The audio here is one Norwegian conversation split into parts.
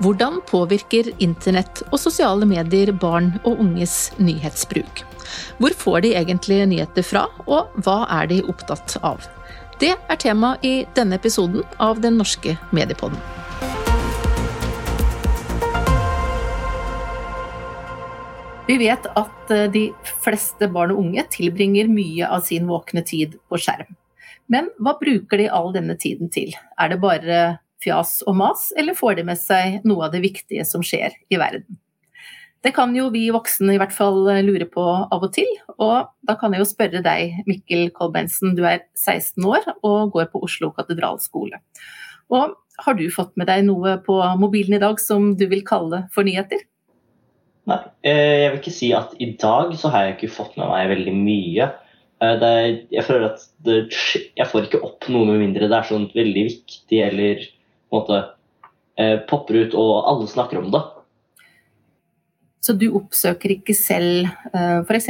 Hvordan påvirker internett og sosiale medier barn og unges nyhetsbruk? Hvor får de egentlig nyheter fra, og hva er de opptatt av? Det er tema i denne episoden av Den norske mediepodden. Vi vet at eh, de fleste barn og unge tilbringer mye av sin våkne tid på skjerm. Men hva bruker de all denne tiden til? Er det bare fjas og mas, eller får de med seg noe av det viktige som skjer i verden? Det kan jo vi voksne i hvert fall lure på av og til, og da kan jeg jo spørre deg, Mikkel Kolbensen, du er 16 år og går på Oslo katedralskole. Og har du fått med deg noe på mobilen i dag som du vil kalle for nyheter? Nei, eh, jeg vil ikke si at i dag så har jeg ikke fått med meg veldig mye. Eh, er, jeg føler at det, jeg får ikke opp noe med mindre det er sånn veldig viktig eller måte eh, popper ut og alle snakker om det. Så du oppsøker ikke selv f.eks.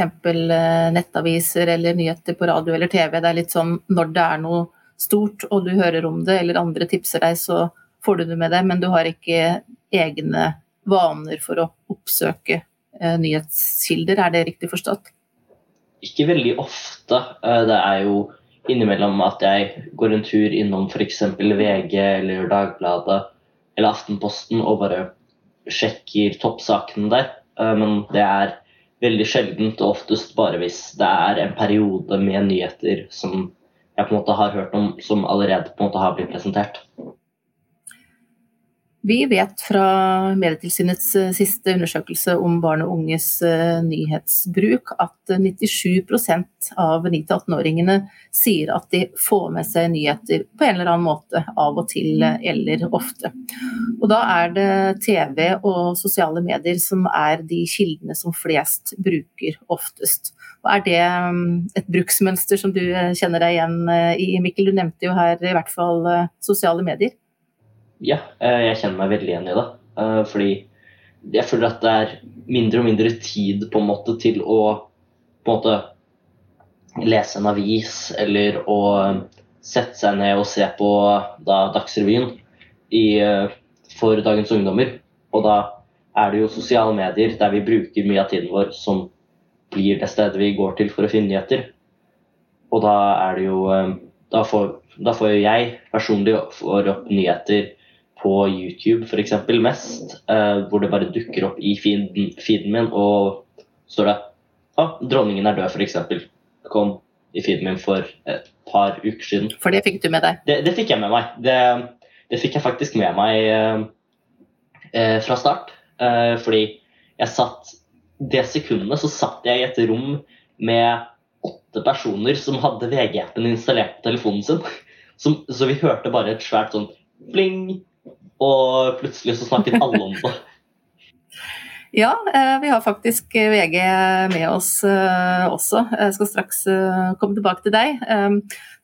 nettaviser eller nyheter på radio eller TV. Det er litt sånn når det er noe stort og du hører om det eller andre tipser deg, så får du det med deg, men du har ikke egne vaner for å oppsøke eh, nyhetskilder, er det riktig forstått? Ikke veldig ofte. Eh, det er jo innimellom at jeg går en tur innom f.eks. VG eller Dagbladet eller Aftenposten og bare sjekker toppsakene der. Eh, men det er veldig sjeldent, og oftest bare hvis det er en periode med nyheter som jeg på en måte har hørt om, som allerede på en måte har blitt presentert. Vi vet fra Medietilsynets eh, siste undersøkelse om barn og unges eh, nyhetsbruk at 97% av 9-18-åringene sier at de får med seg nyheter på en eller annen måte, av og til eh, eller ofte. Og da er det TV og sosiale medier som er de kildene som flest bruker oftest. Og er det mm, et bruksmønster som du kjenner deg igjen i, Mikkel? Du nevnte jo her i hvert fall sosiale medier. Ja, eh, jeg kjenner meg veldig igjen i det. Eh, fordi jeg føler at det er mindre og mindre tid på en måte til å på en måte lese en avis eller å sette seg ned og se på da, Dagsrevyen i, eh, for dagens ungdommer. Og da er det jo sosiale medier der vi bruker mye av tiden vår, som blir det stedet vi går til for å finne nyheter. Og da er det jo Da får, da får jo jeg personlig får opp nyheter på YouTube f.eks. mest, eh, hvor det bare dukker opp i feeden, feeden min, og står det ja, ah, 'Dronningen er død', f.eks. Kom i feeden min for et par uker siden. For det fikk du med deg? Det, det fikk jeg med meg. Det, det, fikk jeg faktisk med meg eh, uh, fra start. fordi jeg satt Det sekundet så satt jeg i et rom med åtte personer som hadde VG-appen installert på telefonen sin. Som, så vi hørte bare et svært sånn fling, og plutselig så snakket alle om det. Ja, eh, vi har faktisk VG med oss eh, også. Jeg skal straks eh, komme tilbake til deg.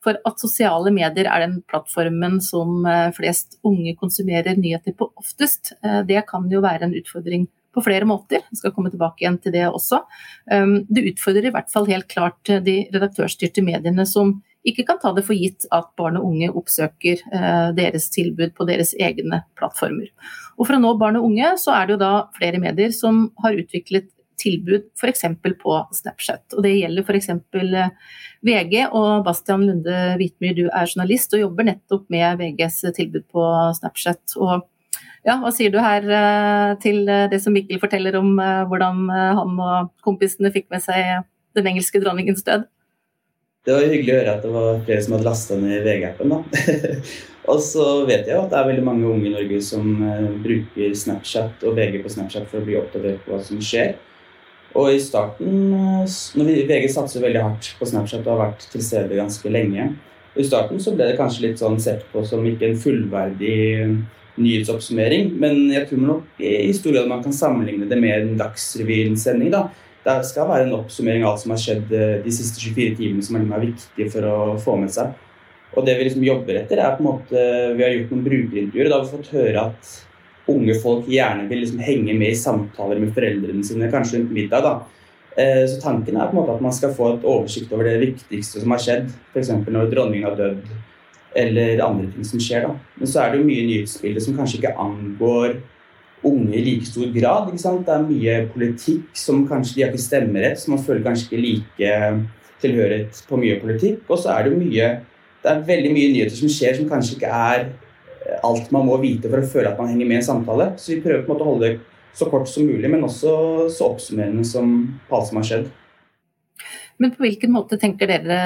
For at sosiale medier er den plattformen som flest unge konsumerer nyheter på oftest, det kan jo være en utfordring på flere måter. Jeg skal komme tilbake igjen til det også. Det utfordrer i hvert fall helt klart de redaktørstyrte mediene som ikke kan ta det for gitt at barn og unge oppsøker eh, deres tilbud på deres egne plattformer. Og For å nå barn og unge så er det jo da flere medier som har utviklet tilbud f.eks. på Snapchat. Og Det gjelder f.eks. Eh, VG. og Bastian Lunde Hvitmyr, du er journalist og jobber nettopp med VGs tilbud på Snapchat. Og ja, Hva sier du her eh, til det som Mikkel forteller om hvordan han og kompisene fikk med seg den engelske dronningens død? Det var hyggelig å høre at det var flere som hadde lasta ned VG-appen. og så vet jeg at det er veldig mange unge i Norge som uh, bruker Snapchat og VG på Snapchat for å bli oppdatert på hva som skjer. Og i starten uh, når vi, VG satser veldig hardt på Snapchat og har vært til stede ganske lenge. I starten så ble det kanskje litt sånn sett på som ikke en fullverdig uh, nyhetsoppsummering, men jeg tror nok i stor grad man kan sammenligne det med en Dagsrevyen-sending. da, det skal være en oppsummering av alt som har skjedd eh, de siste 24 timene, som er viktig for å få med seg. Og det vi liksom jobber etter, er på en måte Vi har gjort noen brukerintervjuer, da har vi fått høre at unge folk gjerne vil liksom henge med i samtaler med foreldrene sine, kanskje rundt middag. da. Eh, så tanken er på en måte at man skal få et oversikt over det viktigste som har skjedd. F.eks. når dronningen har dødd, eller andre ting som skjer. da. Men så er det jo mye nyhetsbilder som kanskje ikke angår unge i like stor grad. Det er mye politikk som kanskje de har ikke stemmerett, så man føler kanskje ikke like tilhørighet på mye politikk. Og så er det mye det er veldig mye nyheter som skjer som kanskje ikke er alt man må vite for å føle at man henger med i en samtale. Så vi prøver på en måte å holde det så kort som mulig, men også så oppsummerende som alt som har skjedd. Men på hvilken måte tenker dere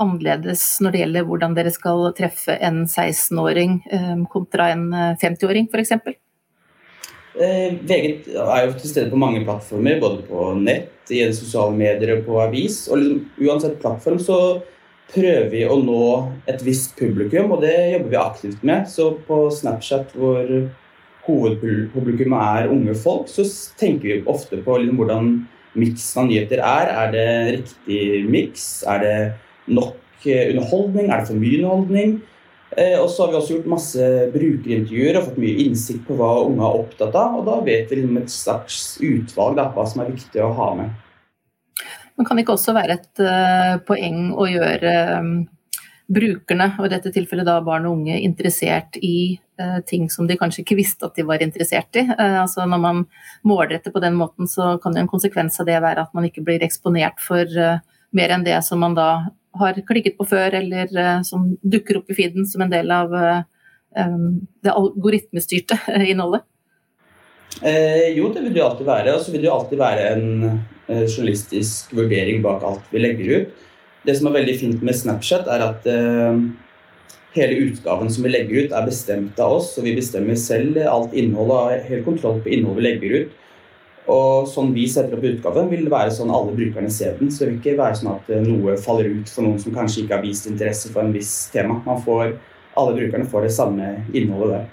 annerledes når det gjelder hvordan dere skal treffe en 16-åring eh, kontra en 50-åring f.eks.? Eh, VG er jo til stede på mange plattformer, både på nett, i sosiale medier og på avis. Og liksom, uansett plattform så prøver vi å nå et visst publikum, og det jobber vi aktivt med. Så på Snapchat, hvor hovedpublikum er unge folk, så tenker vi ofte på liksom hvordan miksen av nyheter er. Er det riktig miks? Er det nok eh, underholdning? Er det for mye underholdning? Eh, og så har vi også gjort masse brukerintervjuer og fått mye innsikt på hva unge er opptatt av. Og da vet vi liksom et slags utvalg da, hva som er viktig å ha med. Men kan det ikke også være et uh, poeng å gjøre um, brukerne, og i dette tilfellet da barn og unge, interessert i ting som de kanskje ikke visste at de var interessert i? Altså Når man målretter på den måten, så kan jo en konsekvens av det være at man ikke blir eksponert for mer enn det som man da har klikket på før, eller som dukker opp i feeden som en del av um, det algoritmestyrte innholdet? Eh, jo, det vil det alltid være. Og så vil det alltid være en eh, journalistisk vurdering bak alt vi legger ut. Det som er veldig fint med Snapchat, er at eh, hele utgaven som vi legger ut, er bestemt av oss. Og vi bestemmer selv alt innholdet og har helt kontroll på innholdet vi legger ut. Og sånn vi setter opp utgaven, vil det være sånn alle brukerne ser den. Så det vil ikke være sånn at eh, noe faller ut for noen som kanskje ikke har vist interesse for en viss tema. Man får, alle brukerne får det samme innholdet der.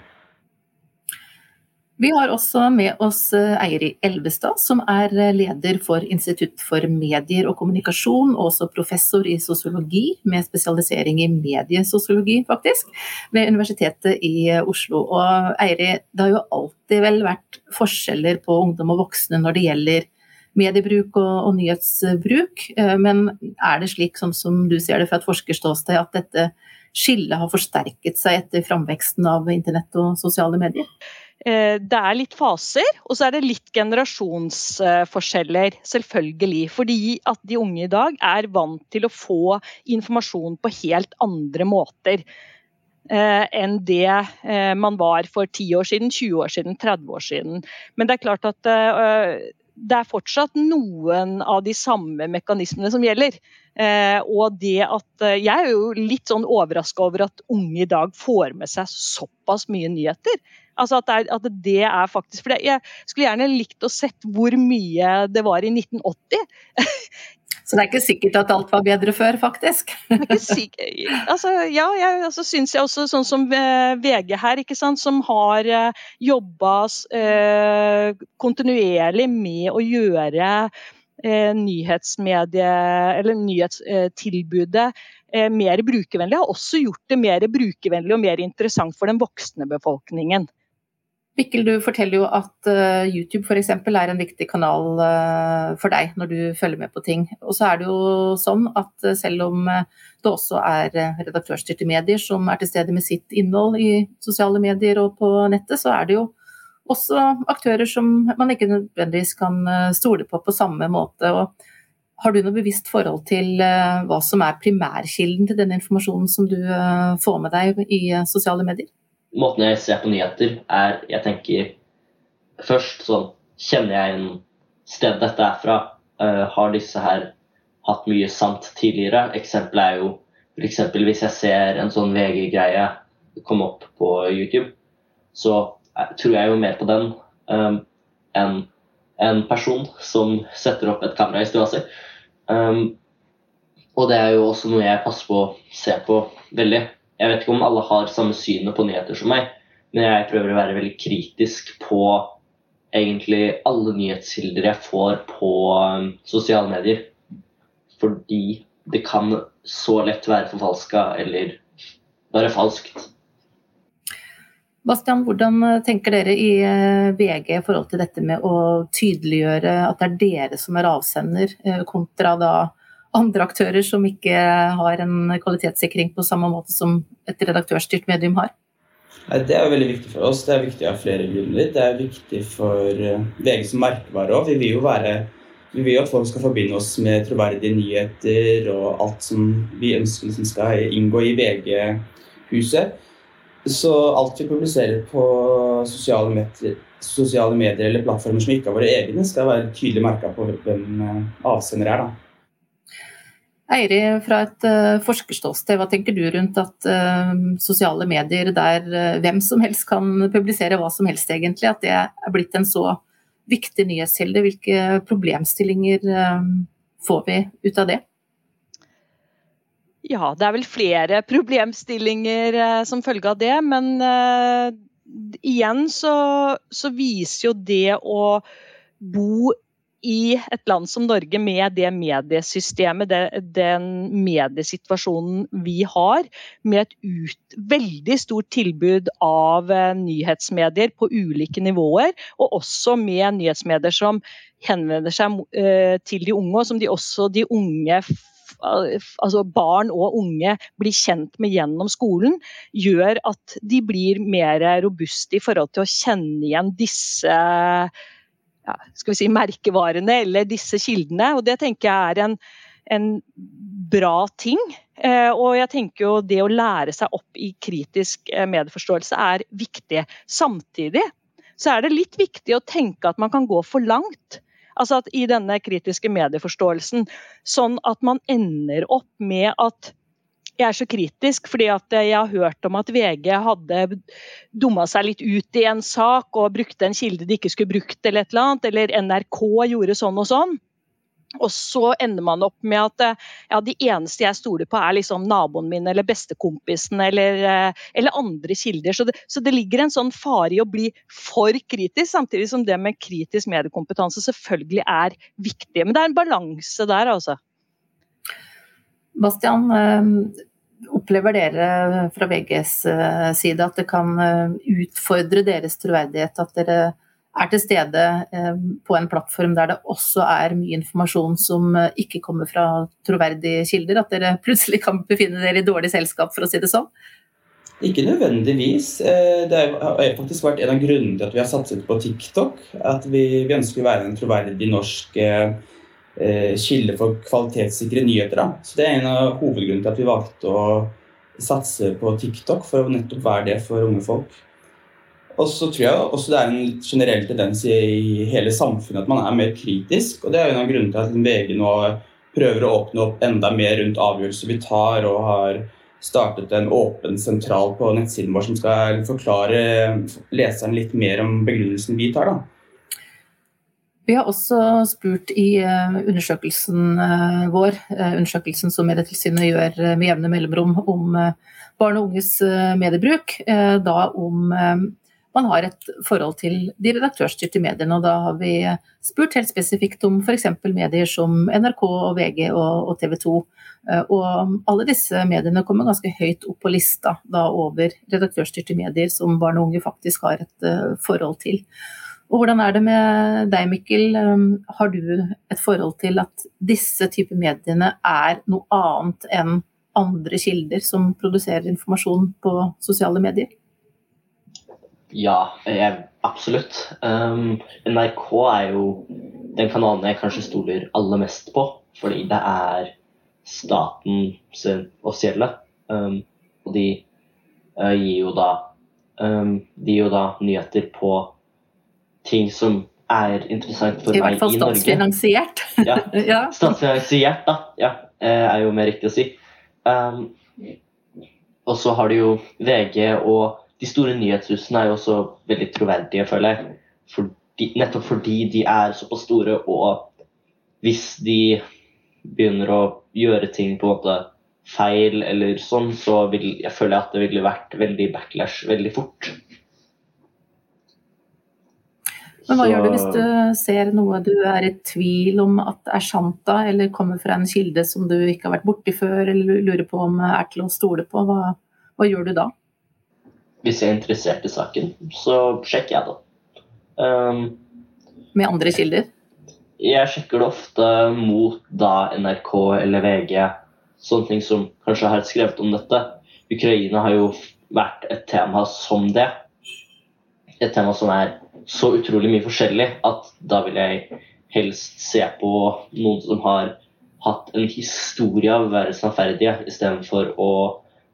Vi har også med oss Eiri Elvestad, som er eh, leder for Institutt for medier og kommunikasjon, og også professor i sosiologi, med spesialisering i mediesosiologi, faktisk, ved Universitetet i eh, Oslo. Og Eiri, det har jo alltid vel vært forskjeller på ungdom og voksne når det gjelder mediebruk og, og nyhetsbruk, men er det slik, som, som du ser det fra et forskerståsted, at dette skillet har forsterket seg etter framveksten av internett og sosiale medier? Eh, det er litt faser, og så er det litt generasjonsforskjeller, selvfølgelig. Fordi at de unge i dag er vant til å få informasjon på helt andre måter eh, enn det eh, man var for 10 år siden, 20 år siden, 30 år siden. Men det er klart at det er fortsatt noen av de samme mekanismene som gjelder. og det at Jeg er jo litt sånn overraska over at unge i dag får med seg såpass mye nyheter. Altså at, det er, at det er faktisk For jeg skulle gjerne likt å sett hvor mye det var i 1980. Så det er ikke sikkert at alt var bedre før, faktisk? altså, ja, jeg altså, syns jeg også sånn som eh, VG her, sant, som har uh, jobba eh, kontinuerlig med å gjøre eh, nyhetsmedie, eller nyhetstilbudet eh, mer brukervennlig, har også gjort det mer brukervennlig og mer interessant for den voksne befolkningen. Mikkel, du forteller jo at uh, YouTube f.eks. er en viktig kanal uh, for deg når du følger med på ting. Og så er det jo sånn at uh, selv om det også er redaktørstyrte medier som er til stede med sitt innhold i sosiale medier og på nettet, så er det jo også aktører som man ikke nødvendigvis kan stole på på samme måte. Og har du noe bevisst forhold til hva som er primærkilden til den informasjonen som du får med deg i sosiale medier? Måten jeg ser på nyheter, er Jeg tenker først sånn Kjenner jeg en sted dette er fra? Uh, har disse her hatt mye sant tidligere? Eksempelet er jo f.eks. hvis jeg ser en sånn VG-greie komme opp på YouTube, så tror jeg jo mer på den um, enn en person som setter opp et kamera i stua si. Um, og det er jo også noe jeg passer på å se på veldig. Jeg vet ikke om alle har samme synet på nyheter som meg, men jeg prøver å være veldig kritisk på egentlig alle nyhetskilder jeg får på um, sosiale medier. Fordi det kan så lett være forfalska eller bare falskt. Bastian, hvordan tenker dere i eh, VG i forhold til dette med å tydeliggjøre at det er dere som er avsender, eh, kontra da andre aktører som ikke har en kvalitetssikring på samme måte som et redaktørstyrt medium har? Det er veldig viktig for oss. Det er viktig av flere grunner. Det er viktig for eh, VG som merkevare òg. Vi vil jo være vi vil at folk skal forbinde oss med troverdige nyheter og alt som vi ønsker som skal inngå i VG-huset. Så alt vi publiserer på sosiale medier, sosiale medier, eller plattformer som ikke er våre egne, skal være tydelig merka på hvem eh, avsender er. da. Eiri, fra et uh, forskerståsted, hva tenker du rundt at uh, sosiale medier der uh, hvem som helst kan publisere hva som helst, egentlig, at det er blitt en så viktig nyhetskilde? Hvilke problemstillinger får vi ut av det? Ja, det er vel flere problemstillinger som følge av det. Men igjen så, så viser jo det å bo i et land som Norge med det mediesystemet, det, den mediesituasjonen vi har, med et ut, veldig stort tilbud av uh, nyhetsmedier på ulike nivåer, og også med nyhetsmedier som henvender seg uh, til de unge, og som de også de unge altså barn og unge blir kjent med gjennom skolen, gjør at de blir mer robuste i forhold til å kjenne igjen disse ja, skal vi si, merkevarene eller disse kildene. og Det tenker jeg er en, en bra ting. Eh, og jeg tenker jo det å lære seg opp i kritisk eh, medieforståelse er viktig. Samtidig så er det litt viktig å tenke at man kan gå for langt. Altså at I denne kritiske medieforståelsen, sånn at man ender opp med at jeg er så kritisk fordi jeg har hørt om at VG hadde dumma seg litt ut i en sak og brukte en kilde de ikke skulle brukt, eller et eller annet, eller NRK gjorde sånn og sånn. Og så ender man opp med at ja, de eneste jeg stoler på, er liksom naboen min eller bestekompisen eller, eller andre kilder. Så det, så det, ligger en sånn fare i å bli for kritisk, samtidig som det med kritisk mediekompetanse selvfølgelig er viktig. Men det er en balanse der, altså. Bastian, eh, opplever dere fra VGs eh, side at det kan eh, utfordre deres troverdighet at dere er til stede på en plattform der det også er mye informasjon som ikke kommer fra troverdige kilder? At dere plutselig kan befinne dere i dårlig selskap, for å si det sånn? Ikke nødvendigvis. Det har faktisk vært en av grunnene til at vi har satset på TikTok. At vi, ønsker å være en troverdig norsk kilde for kvalitetssikre nyheter. Da. Så Det er en av hovedgrunnene til at vi valgte å satse på TikTok, for å nettopp være det for unge folk. Og så tror jeg også det er en generell tendens i hele samfunnet at man er mer kritisk. og Det er en av grunnene til at VG nå prøver å åpne opp enda mer rundt avgjørelser vi tar, og har startet en åpen sentral på nettsiden vår som skal forklare leseren litt mer om begrunnelsen vi tar. da. Vi har også spurt i eh, undersøkelsen eh, vår, eh, undersøkelsen som Medietilsynet gjør med jevne mellomrom om barn og unges mediebruk, da om man har et forhold til de redaktørstyrte mediene. Og da har vi spurt helt spesifikt om f.eks. medier som NRK og VG og TV 2. Og alle disse mediene kommer ganske høyt opp på lista da over redaktørstyrte medier som barn og unge faktisk har et forhold til. Og hvordan er det med deg, Mikkel? Um, har du et forhold til at disse typer mediene er noe annet enn andre kilder som produserer informasjon på sosiale medier? Ja, jeg, absolutt. Um, NRK er jo den kanalen jeg kanskje stoler aller mest på, fordi det er staten sin offisielle. Um, og de uh, gir jo da um, De gir jo da nyheter på ting som er interessant for meg i Norge. I hvert fall statsfinansiert. ja, ja. Statsfinansiert, da. Ja, eh, er jo mer riktig å si. Um, og så har du jo VG og de store nyhetshusene er jo også veldig troverdige, føler jeg. Fordi, nettopp fordi de er såpass store, og hvis de begynner å gjøre ting på en måte feil eller sånn, så vil jeg føle at det ville vært veldig backlash veldig fort. Men hva så... gjør du hvis du ser noe du er i tvil om at er sant da, eller kommer fra en kilde som du ikke har vært borti før, eller lurer på om er til å stole på? Hva, hva gjør du da? Hvis jeg er interessert i saken, så sjekker jeg det. Um, Med andre kilder? Jeg sjekker det ofte mot da NRK eller VG, sånne ting som kanskje har skrevet om dette. Ukraina har jo vært et tema som det. Et tema som er så utrolig mye forskjellig at da vil jeg helst se på noen som har hatt en historie av å være sannferdige, istedenfor å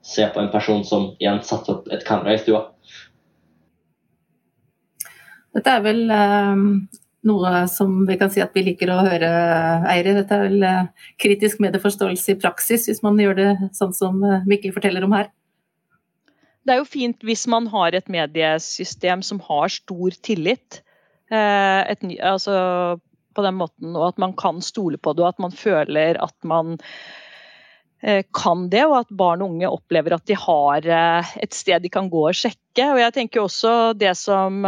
se på en person som igjen satte opp et kamera i stua. Dette er vel eh, noe som vi kan si at vi liker å høre, Eire. Dette er vel eh, kritisk medieforståelse i praksis, hvis man gjør det sånn som eh, Mikkel forteller om her. Det er jo fint hvis man har et mediesystem som har stor tillit. Eh, et, altså, på den måten, og at man kan stole på det, og at man føler at man eh, kan det, og at barn og unge opplever at de har eh, et sted de kan gå og sjekke. Og jeg tenker også det som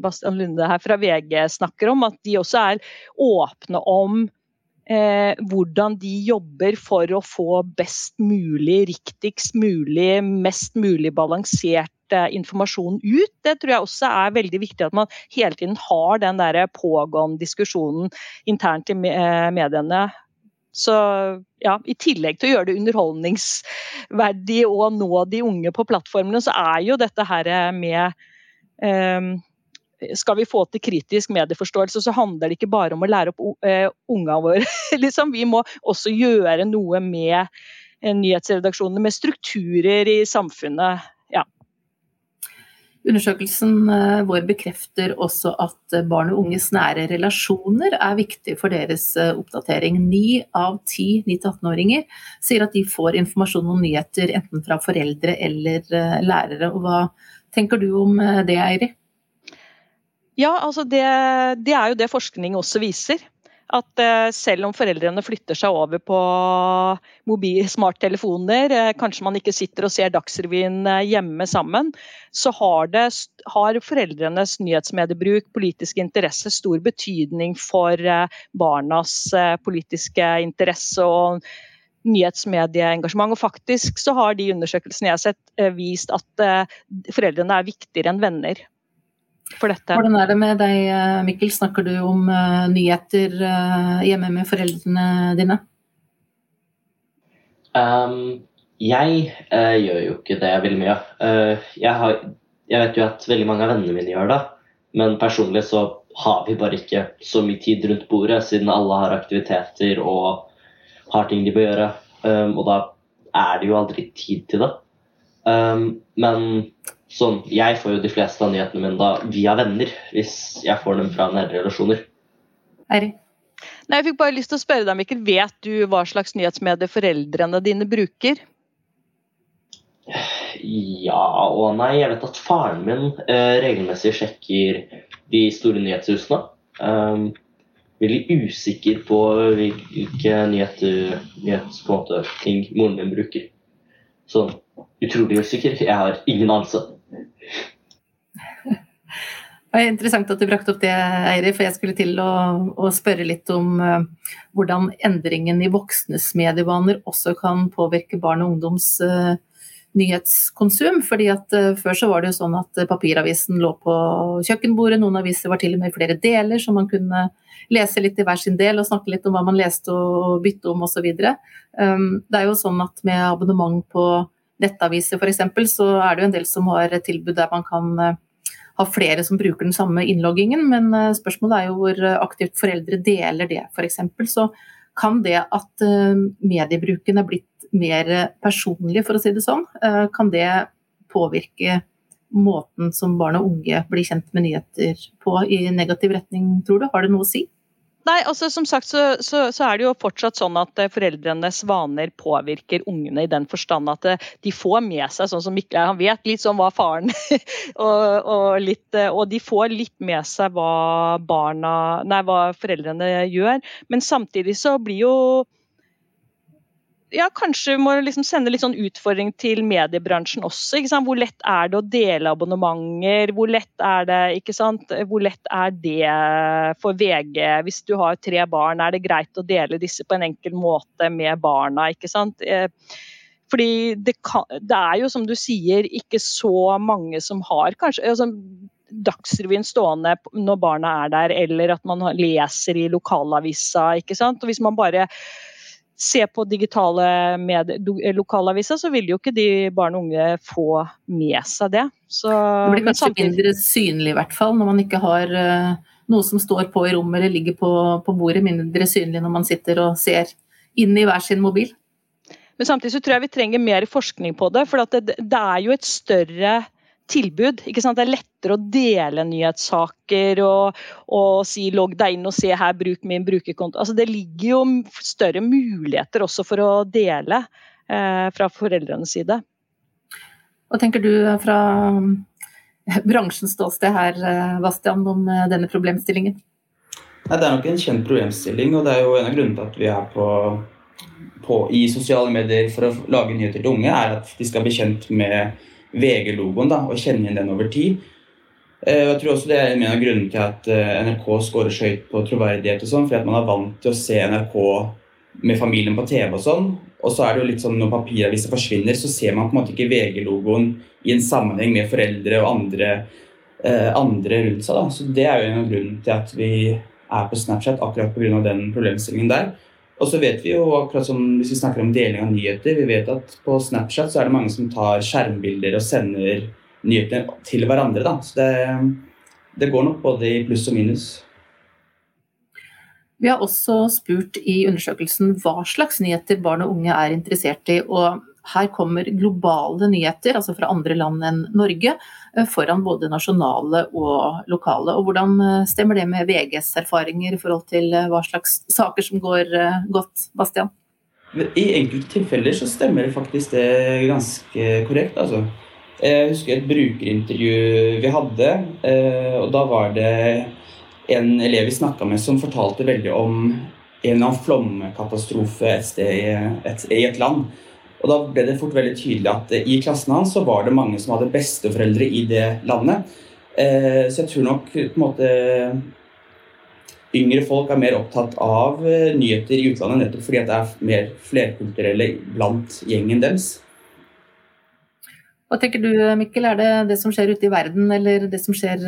Bastian Lunde her fra VG snakker om, at de også er åpne om eh, hvordan de jobber for å få best mulig, riktigst mulig, mest mulig balansert informasjon ut. Det tror jeg også er veldig viktig at man hele tiden har den der pågående diskusjonen internt i eh, mediene. Så ja, I tillegg til å gjøre det underholdningsverdig og nå de unge på plattformene, så er jo dette her med um, skal vi få til kritisk medieforståelse, så handler det ikke bare om å lære opp uh, ungene våre. liksom, vi må også gjøre noe med uh, nyhetsredaksjonene, med strukturer i samfunnet. Undersøkelsen eh, vår bekrefter også at eh, barn og unges nære relasjoner er viktig for deres eh, oppdatering. Ni av ti 9-18-åringer sier at de får informasjon om nyheter enten fra foreldre eller lærere. Og hva tenker du om det, Eiri? Ja, altså det, det er jo det forskning også viser at eh, selv om foreldrene flytter seg over på mobil, smarttelefoner, eh, kanskje man ikke sitter og ser Dagsrevyen eh, hjemme sammen, så har, det, har foreldrenes nyhetsmediebruk, politisk interesse, stor betydning for barnas politiske interesse og nyhetsmedieengasjement. Og faktisk så har de undersøkelsene jeg har sett vist at foreldrene er viktigere enn venner for dette. Hvordan er det med deg, eh, Mikkel? Snakker du om uh, nyheter uh, hjemme med foreldrene dine? Um, jeg uh, gjør jo ikke det veldig mye. Jeg, har, jeg, vet jo at veldig mange av vennene mine gjør det, men personlig så har vi bare ikke så mye tid rundt bordet, siden alle har aktiviteter og har ting de bør gjøre. Um, og da er det jo aldri tid til det. Um, men Sånn, jeg får jo de fleste av nyhetene mine da via venner, hvis jeg får dem fra nære relasjoner. Eri? Nei, jeg fikk bare lyst til å spørre deg, Mikkel. Vet du hva slags nyhetsmedier foreldrene dine bruker? Ja og nei. Jeg vet at faren min eh, regelmessig sjekker de store nyhetshusene. Um, veldig usikker på hvilke nyheter, ting moren min bruker. Sånn utrolig usikker. Jeg har ingen anelse. Det er interessant at du brakte opp det, Eiri, for jeg skulle til å, å spørre litt om uh, hvordan endringen i voksnes medievaner også kan påvirke barn og ungdoms uh, nyhetskonsum. fordi at uh, Før så var det jo sånn at papiravisen lå på kjøkkenbordet, noen aviser var til og med i flere deler, så man kunne lese litt i hver sin del og snakke litt om hva man leste og bytte om osv. Um, det er jo sånn at med abonnement på nettaviser f.eks., så er det jo en del som har tilbud der man kan eh, ha flere som bruker den samme innloggingen, men eh, spørsmålet er jo hvor aktivt foreldre deler det f.eks. Så kan det at eh, mediebruken er blitt mer personlig, for å si det sånn, kan det påvirke måten som barn og unge blir kjent med nyheter på i negativ retning, tror du? Har det noe å si? Nei, altså Som sagt så, så, så, er det jo fortsatt sånn at eh, foreldrenes vaner påvirker ungene i den forstand at eh, de får med seg sånn som Mikkel han vet litt sånn hva faren og, og, litt, eh, og, de får litt med seg hva barna, nei, hva foreldrene gjør. Men samtidig så blir jo ja, kanskje må liksom sende litt sånn utfordring til mediebransjen også. Hvor lett er det å dele abonnementer? Hvor lett er det? Hvor lett er det for VG? Hvis du har tre barn, er det greit å dele disse på en enkel måte med barna? ikke sant? Eh, fordi det, kan, det er jo, som du sier, ikke så mange som har kanskje altså, Dagsrevyen stående når barna er der, eller at man leser i lokalavisa. ikke sant? Og Hvis man bare se på digitale medier, lokalaviser, så vil jo ikke de barn og unge få med seg det. Så, det blir kanskje samtidig... mindre synlig i hvert fall, når man ikke har uh, noe som står på i rommet eller ligger på, på bordet. Mindre synlig når man sitter og ser inn i hver sin mobil. Men samtidig så tror jeg vi trenger mer forskning på det. For det, det, er jo et større tilbud. ikke sant? Det er lettere å dele nyhetssaker og, og si 'logg deg inn og se her, bruk min brukerkonto'. Altså, det ligger jo større muligheter også for å dele eh, fra foreldrenes side. Hva tenker du fra eh, bransjens ståsted her, eh, Bastian, om eh, denne problemstillingen? Nei, det er nok en kjent problemstilling, og det er jo en av grunnene til at vi er på på, i sosiale medier for å lage nyheter til unge, er at de skal bli kjent med VG-logoen og kjenne igjen den over tid. Eh, jeg tror også Det er en av grunnene til at eh, NRK skårer så høyt på troverdighet. og sånn, fordi at Man er vant til å se NRK med familien på TV og sånn. Og så er det jo litt sånn når papiraviser forsvinner, så ser man på en måte ikke VG-logoen i en sammenheng med foreldre og andre, eh, andre rundt seg. da. Så Det er jo en av grunnene til at vi er på Snapchat, akkurat pga. den problemstillingen der. Og så vet vi jo, akkurat som hvis vi snakker om deling av nyheter, vi vet at på Snapchat så er det mange som tar skjermbilder og sender nyhetene til hverandre. Da. Så det, det går nok både i pluss og minus. Vi har også spurt i undersøkelsen hva slags nyheter barn og unge er interessert i. og her kommer globale nyheter, altså fra andre land enn Norge, eh, foran både nasjonale og lokale. Og Hvordan eh, stemmer det med VGs erfaringer i forhold til eh, hva slags saker som går godt, Bastian? I enkelte tilfeller så stemmer det faktisk det ganske korrekt. altså. Jeg husker et brukerintervju vi hadde, og da var det en elev vi snakka med som fortalte veldig om en eller annen flomkatastrofe et sted i et, i et land. Og da ble det fort veldig tydelig at eh, i klassen hans så var det mange som hadde besteforeldre i det landet. Eh, så jeg tror nok på en måte yngre folk er mer opptatt av eh, nyheter i utlandet nettopp fordi det er mer flerkulturelle blant gjengen deres. Hva tenker du Mikkel, er det det som skjer ute i verden eller det som skjer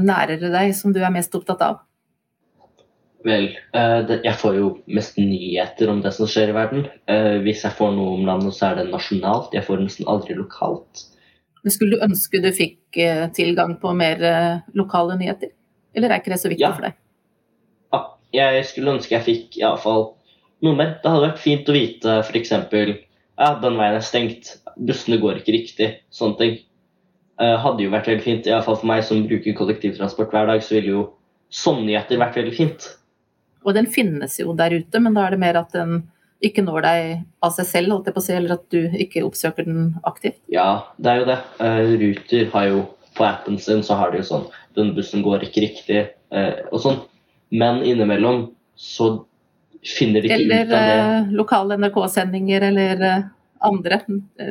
nærere deg som du er mest opptatt av? Vel, uh, jeg får jo mest nyheter om det som skjer i verden. Uh, hvis jeg får noe om landet, så er det nasjonalt. Jeg får nesten aldri lokalt. Men Skulle du ønske du fikk uh, tilgang på mer lokale nyheter? Eller er ikke det så viktig ja. for deg? Ja, jeg skulle ønske jeg fikk iallfall noe mer. Det hadde vært fint å vite f.eks. ja, den veien er stengt, bussene går ikke riktig. Sånne ting. hadde jo vært veldig fint. Iallfall for meg som bruker kollektivtransport hver dag, så ville jo sånne nyheter vært veldig fint. Og den finnes jo der ute, men da er det mer at den ikke når deg av seg selv, holdt jeg på å si, eller at du ikke oppsøker den aktivt? Ja, det er jo det. Uh, Ruter har jo på appen sin så har de jo sånn Den bussen går ikke riktig, uh, og sånn. Men innimellom så finner de ikke eller, ut av det. Eller uh, lokale NRK-sendinger eller andre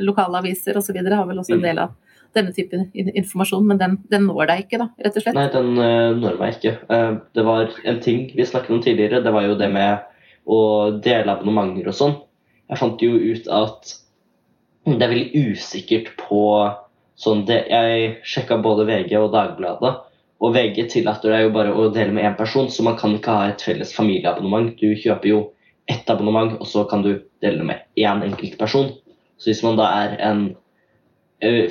lokalaviser osv. har vel også en mm. del av denne typen informasjon, men den, den, når deg ikke, da, rett og slett? Nei, den uh, når meg ikke. Uh, det var en ting vi snakket om tidligere, det var jo det med å dele abonnementer og sånn. Jeg fant jo ut at det er veldig usikkert på sånn det, Jeg sjekka både VG og Dagbladet, og VG tillater deg jo bare å dele med én person, så man kan ikke ha et felles familieabonnement. Du kjøper jo ett abonnement, og så kan du dele med én enkelt person. Så hvis man da er en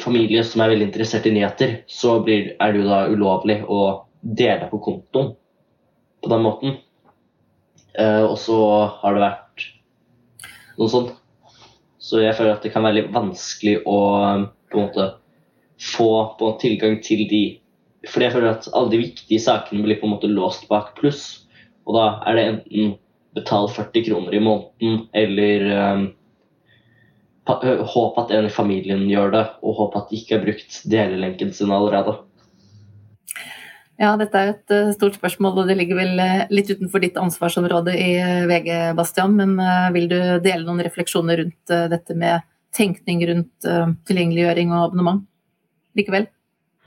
familie som er veldig interessert i nyheter, så blir, er det jo da ulovlig å dele på kontoen på den måten. Uh, og så har det vært noe sånt. Så jeg føler at det kan være litt vanskelig å på en måte få på tilgang til de Fordi jeg føler at alle de viktige sakene blir på en måte låst bak pluss. Og da er det enten betal 40 kroner i måneden eller um, håpe at en i familien gjør det, og håp at de ikke har brukt delelenken sin allerede. Ja, dette er et stort spørsmål, og det ligger vel litt utenfor ditt ansvarsområde i VG, Bastian. Men vil du dele noen refleksjoner rundt dette med tenkning rundt tilgjengeliggjøring og abonnement likevel?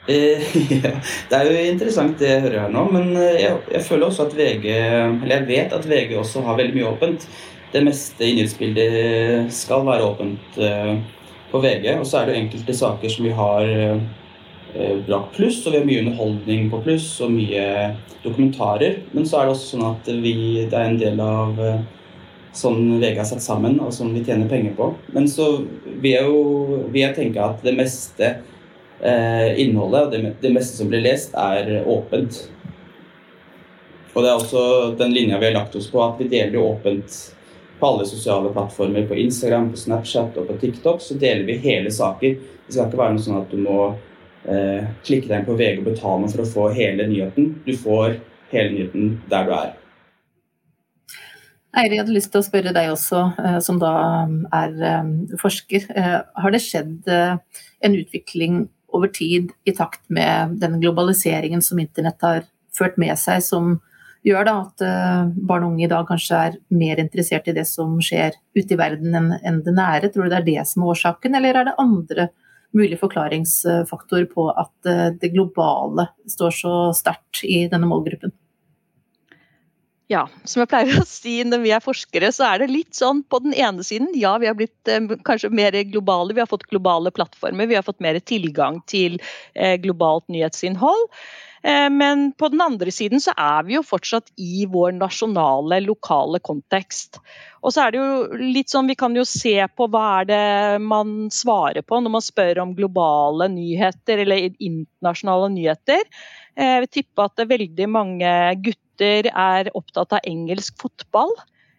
Eh, ja, det er jo interessant det jeg hører her nå, men jeg, jeg, føler også at VG Eller jeg vet at VG også har veldig mye åpent det meste i nyhetsbildet skal være åpent eh, på VG. Og så er det enkelte saker som vi har eh, brak pluss, og vi har mye underholdning på pluss og mye dokumentarer. Men så er det også sånn at vi, det er en del av eh, sånn VG har satt sammen, og som vi tjener penger på. Men så vil jeg jo vil jeg tenke at det meste eh, innholdet og det, det, meste som blir lest, er åpent. Og det er også den linja vi har lagt oss på, at vi deler jo åpent på alle sosiale plattformer. På Instagram, på Snapchat og på TikTok så deler vi hele saker. Det skal ikke være noe sånn at du må eh, klikke deg inn på VG og betale noe for å få hele nyheten. Du får hele nyheten der du er. Eirik, jeg hadde lyst til å spørre deg også, eh, som da er um, forsker. Eh, har det skjedd eh, en utvikling over tid i takt med den globaliseringen som internett har ført med seg, som gjør da at barn og unge i dag kanskje er mer interessert i det som skjer ute i verden enn det nære? Tror du det er det som er årsaken, eller er det andre mulige forklaringsfaktorer på at det globale står så sterkt i denne målgruppen? Ja, som jeg pleier å si når vi er forskere, så er det litt sånn på den ene siden, ja vi har blitt eh, kanskje mer globale, vi har fått globale plattformer, vi har fått mer tilgang til eh, globalt nyhetsinnhold. Eh, men på den andre siden så er vi jo fortsatt i vår nasjonale, lokale kontekst. Og så er det jo litt sånn, Vi kan jo se på hva er det man svarer på når man spør om globale nyheter eller internasjonale nyheter. Jeg vil tippe at veldig mange gutter er opptatt av engelsk fotball.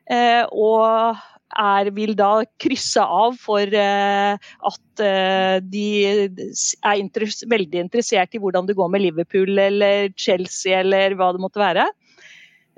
Eh, og er, vil da krysse av for eh, at eh, de er interess veldig interessert i hvordan det går med Liverpool eller Chelsea eller hva det måtte være.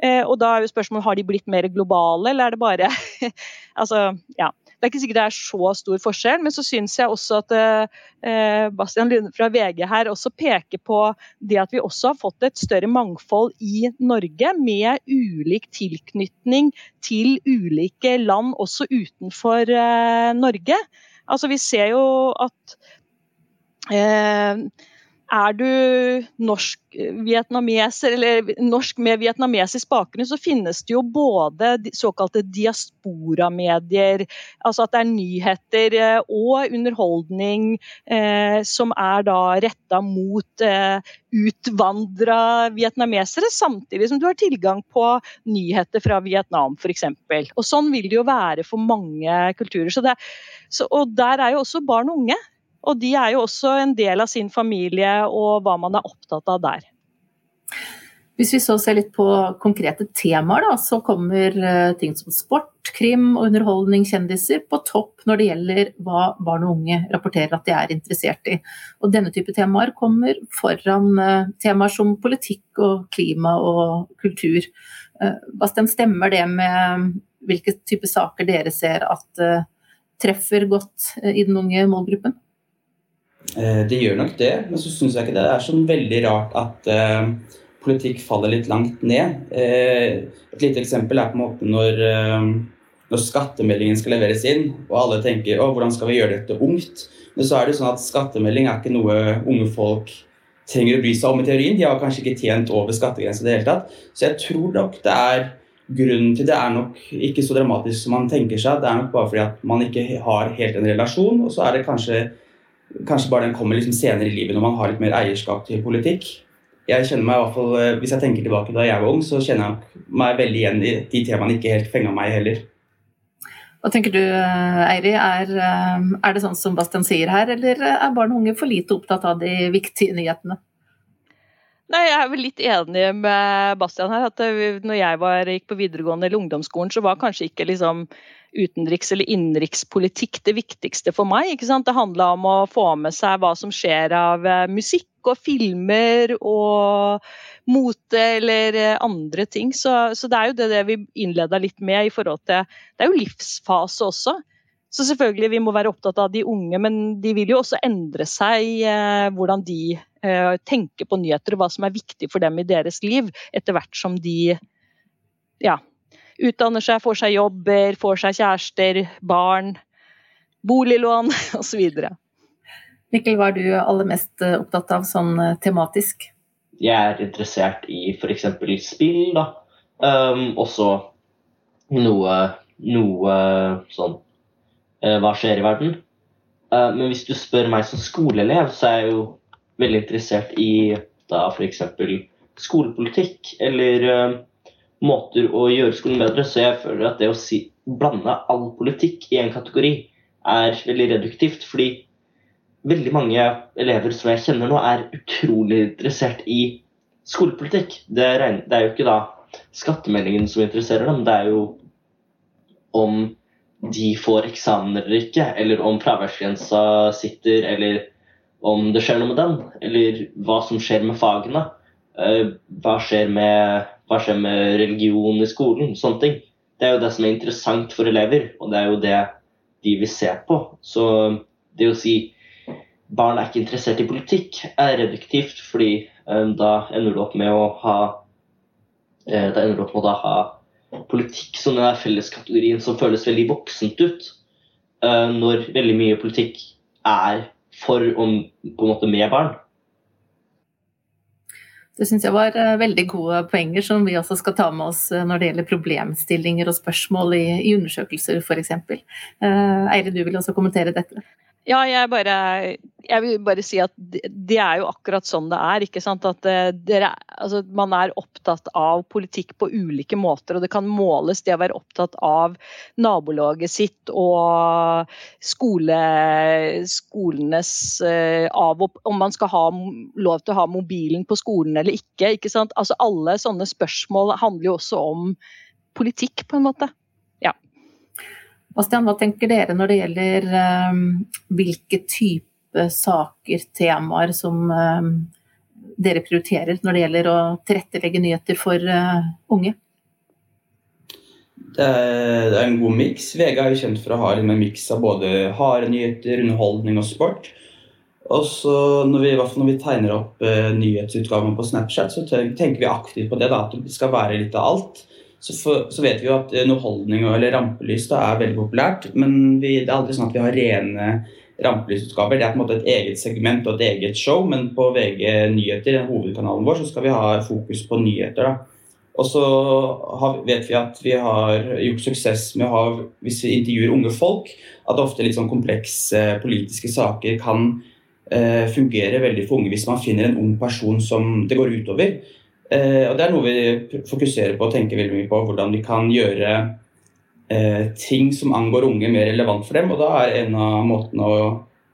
Og da er jo spørsmålet har de blitt mer globale, eller er det bare Altså, ja. Det er ikke sikkert det er så stor forskjell, men så syns jeg også at eh, Bastian Lunde fra VG her også peker på det at vi også har fått et større mangfold i Norge, med ulik tilknytning til ulike land også utenfor eh, Norge. Altså Vi ser jo at eh, er du norsk-vietnameser eller norsk med vietnamesisk bakgrunn, så finnes det jo både såkalte diasporamedier, altså at det er nyheter eh, og underholdning eh, som er da retta mot eh, utvandra vietnamesere, samtidig som du har tilgang på nyheter fra Vietnam f.eks. Og sånn vil det jo være for mange kulturer. Så det, så, og der er jo også barn og unge. Og de er jo også en del av sin familie og hva man er opptatt av der. Hvis vi så ser litt på konkrete temaer, da, så kommer eh, ting som sport, krim og underholdning, kjendiser på topp når det gjelder hva barn og unge rapporterer at de er interessert i. Og denne type temaer kommer foran eh, temaer som politikk og klima og kultur. Hva Bastian, stemmer det med hvilke type saker dere ser at treffer godt i den unge målgruppen? Eh, det gjør nok det, men så syns jeg ikke det er sånn veldig rart at uh, politikk faller litt langt ned. Uh, et lite eksempel er på en måte når, uh, når skattemeldingen skal leveres inn, og alle tenker å, hvordan skal vi gjøre dette ungt? Men så er det sånn at skattemelding er ikke noe unge folk trenger å bry seg om i teorien. De har kanskje ikke tjent over skattegrensa i det hele tatt. Så jeg tror nok det er grunnen til det er nok ikke så dramatisk som man tenker seg. Det er nok bare fordi at man ikke har helt en relasjon, og så er det kanskje Kanskje bare den kommer liksom senere i livet når man har litt mer eierskap til politikk. Jeg kjenner meg i hvert fall, eh, Hvis jeg tenker tilbake da jeg var ung, så kjenner jeg meg veldig igjen i de temaene ikke helt fenga meg heller. Hva tenker du Eiri, er, eh, er, det sånn som Bastian sier her, eller er barn og unge for lite opptatt av de viktige nyhetene? Nei, Jeg er vel litt enig med Bastian her. at når jeg var, gikk på videregående eller ungdomsskolen, så var kanskje ikke liksom utenriks- eller innenrikspolitikk det viktigste for meg. ikke sant? Det handla om å få med seg hva som skjer av eh, musikk og filmer og mote eller eh, andre ting. Så, så det er jo det, det vi innleda litt med i forhold til Det er jo livsfase også. Så selvfølgelig vi må være opptatt av de unge, men de vil jo også endre seg. Eh, hvordan de eh, tenker på nyheter og hva som er viktig for dem i deres liv, etter hvert som de ja, utdanner seg, får seg jobber, får seg kjærester, barn, boliglån osv. Mikkel, hva er du aller mest eh, opptatt av sånn eh, tematisk? Jeg er interessert i f.eks. spill, da. Um, også noe, noe sånn uh, Hva skjer i verden? Uh, men hvis du spør meg som skoleelev, så er jeg jo veldig interessert i da f.eks. skolepolitikk eller uh, måter å gjøre skolen bedre. Så jeg føler at det å si, blande all politikk i en kategori er veldig reduktivt. Fordi veldig mange elever som jeg kjenner nå, er utrolig interessert i skolepolitikk. Det er, det er jo ikke da skattemeldingen som interesserer dem, det er jo om de får eksamen eller ikke, eller om fraværsgrensa sitter, eller om det skjer noe med den, eller hva som skjer med fagene. Eh, hva skjer med, hva skjer med religion i skolen? Sånne ting. Det er jo det som er interessant for elever, og det er jo det de vil se på. Så det å si barn er ikke interessert i politikk, er reduktivt, fordi um, da ender du opp med å ha uh, Da ender du opp med å ha politikk som den felleskategorien som føles veldig voksent ut. Uh, når veldig mye politikk er for og på en måte med barn. Det syns jeg var uh, veldig gode poenger som vi også skal ta med oss uh, når det gjelder problemstillinger og spørsmål i, i undersøkelser f.eks. Uh, Eire, du vil også kommentere dette? Ja, jeg, bare, jeg vil bare si at det er jo akkurat sånn det er. ikke sant? At eh, dere, altså, Man er opptatt av politikk på ulike måter, og det kan måles det å være opptatt av nabolaget sitt og skole, skolenes av av Om man skal ha lov til å ha mobilen på skolen eller ikke. ikke sant? Altså Alle sånne spørsmål handler jo også om politikk, på en måte. Bastian, hva tenker dere når det gjelder um, hvilke type saker, temaer, som um, dere prioriterer når det gjelder å tilrettelegge nyheter for uh, unge? Det er, en god miks. VG er jo kjent for å ha en miks av både harde nyheter, underholdning og sport. Og så når vi, når vi tegner opp uh, nyhetsutgaven på Snapchat, så tenker vi aktivt på det. Da, at det skal være litt av alt så, for, så, vet vi jo at underholdning eller rampelys da, er veldig populært. Men vi, det er aldri sånn at vi har rene rampelysutgaver. Det er på en måte et eget segment og et eget show, men på VG Nyheter, hovedkanalen vår, så skal vi ha fokus på nyheter. da. Og så har, vet vi at vi har gjort suksess med å ha, hvis vi intervjuer unge folk, at ofte litt sånn komplekse politiske saker kan eh, fungere veldig for unge hvis man finner en ung person som det går utover. Eh, og Det er noe vi fokuserer på og tenker veldig mye på. Hvordan vi kan gjøre eh, ting som angår unge, mer relevant for dem. Og da er en av måtene å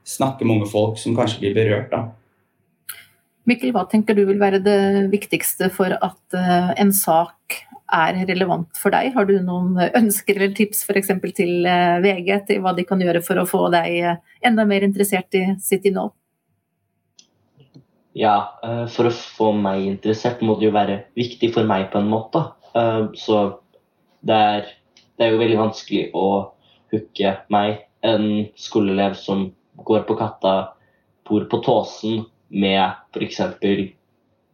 snakke med unge folk som kanskje blir berørt. da. Mikkel, hva tenker du vil være det viktigste for at uh, en sak er relevant for deg? Har du noen ønsker eller tips f.eks. til VG til hva de kan gjøre for å få deg enda mer interessert i sitt innhold? Ja, eh, for å få meg interessert må det jo være viktig for meg på en måte. Eh, så det er, det er jo veldig vanskelig å hooke meg, en skoleelev som går på Katta, bor på Tåsen med f.eks.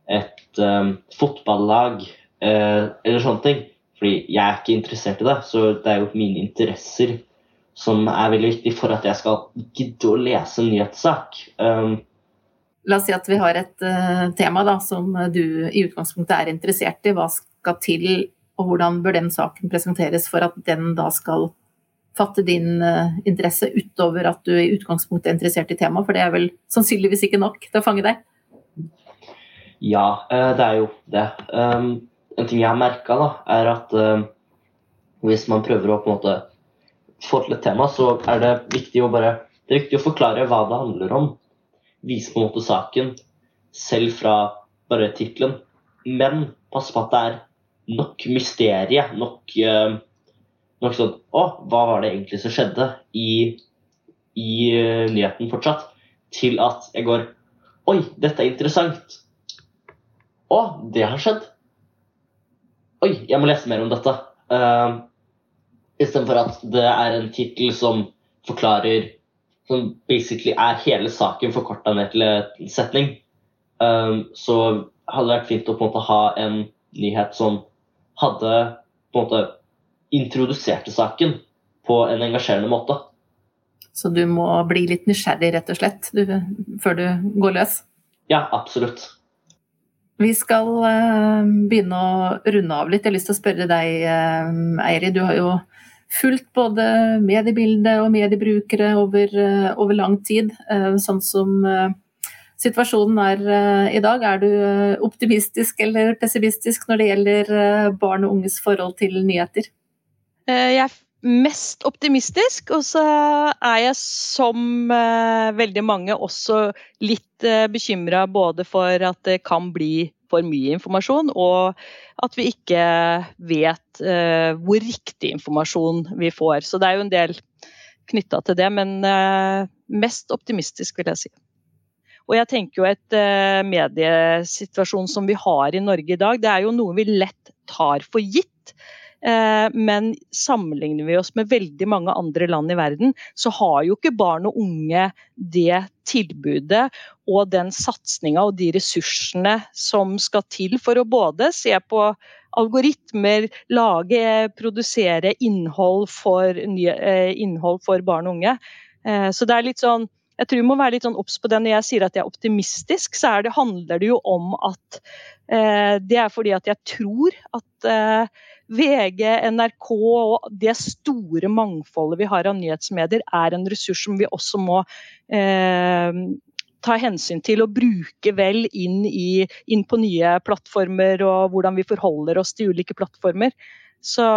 et um, fotballag uh, eller sånne ting. Fordi jeg er ikke interessert i det. Så det er jo mine interesser som er veldig viktig for at jeg skal gidde å lese en nyhetssak. Um, La oss si at vi har et uh, tema da, som du i utgangspunktet er interessert i. Hva skal til, og hvordan bør den saken presenteres for at den da skal fatte din uh, interesse utover at du i utgangspunktet er interessert i temaet? For det er vel sannsynligvis ikke nok til å fange deg? Ja, uh, det er jo det. Um, en ting jeg har merka, er at hvis man prøver å på en måte få til et tema, så er det viktig å bare det er viktig å forklare hva det handler om vise på en måte saken selv fra bare tittelen. Men pass på at det er nok mysterie, nok, uh, nok sånn Å, hva var det egentlig som skjedde i, i uh, nyheten fortsatt? Til at jeg går Oi, dette er interessant. Å, det har skjedd. Oi, jeg må lese mer om dette. Uh, Istedenfor at det er en tittel som forklarer som basically er hele saken forkorta ned til en setning. Um, så hadde det vært fint å på en måte ha en nyhet som hadde på en måte introduserte saken på en engasjerende måte. Så du må bli litt nysgjerrig, rett og slett, du, før du går løs? Ja, absolutt. Vi skal uh, begynne å runde av litt. Jeg har lyst til å spørre deg, uh, Eirid. Du har jo fulgt både mediebildet og mediebrukere over, eh, over lang tid. Eh, sånn som eh, situasjonen er i dag. Er du optimistisk eller pessimistisk når det gjelder barn og unges forhold til nyheter? Jeg er mest optimistisk, og så er jeg som veldig mange også litt bekymra både for at det kan bli for mye informasjon, og at vi ikke vet uh, hvor riktig informasjon vi får. Så det er jo en del knytta til det, men uh, mest optimistisk, vil jeg si. Og jeg tenker jo et uh, mediesituasjon som vi har i Norge i dag, det er jo noe vi lett tar for gitt. Eh, men sammenligner vi oss med veldig mange andre land i verden, så har jo ikke barn og unge det tilbudet og den satsinga og de ressursene som skal til for å både se på algoritmer, lage, produsere innhold for, eh, innhold for barn og unge. Eh, så det er litt sånn jeg tror vi må være litt sånn på det. Når jeg sier at jeg er optimistisk, så er det, handler det jo om at eh, det er fordi at jeg tror at eh, VG, NRK og det store mangfoldet vi har av nyhetsmedier, er en ressurs som vi også må eh, ta hensyn til og bruke vel inn, i, inn, på nye plattformer og hvordan vi forholder oss til ulike plattformer. Så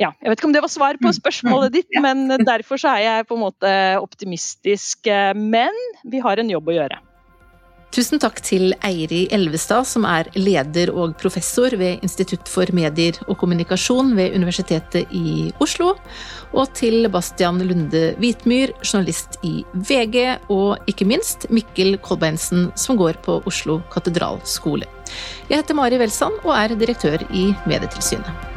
ja, jeg vet ikke om det var svar på mm. spørsmålet ditt, men derfor så er jeg på en måte optimistisk. Men vi har en jobb å gjøre. Tusen takk til Eiri Elvestad, som er leder og professor ved Institutt for medier og kommunikasjon ved Universitetet i Oslo, og til Bastian Lunde Hvitmyr, journalist i VG, og ikke minst Mikkel Kolbeinsen, som går på Oslo katedralskole. Jeg heter Mari Welsand og er direktør i Medietilsynet.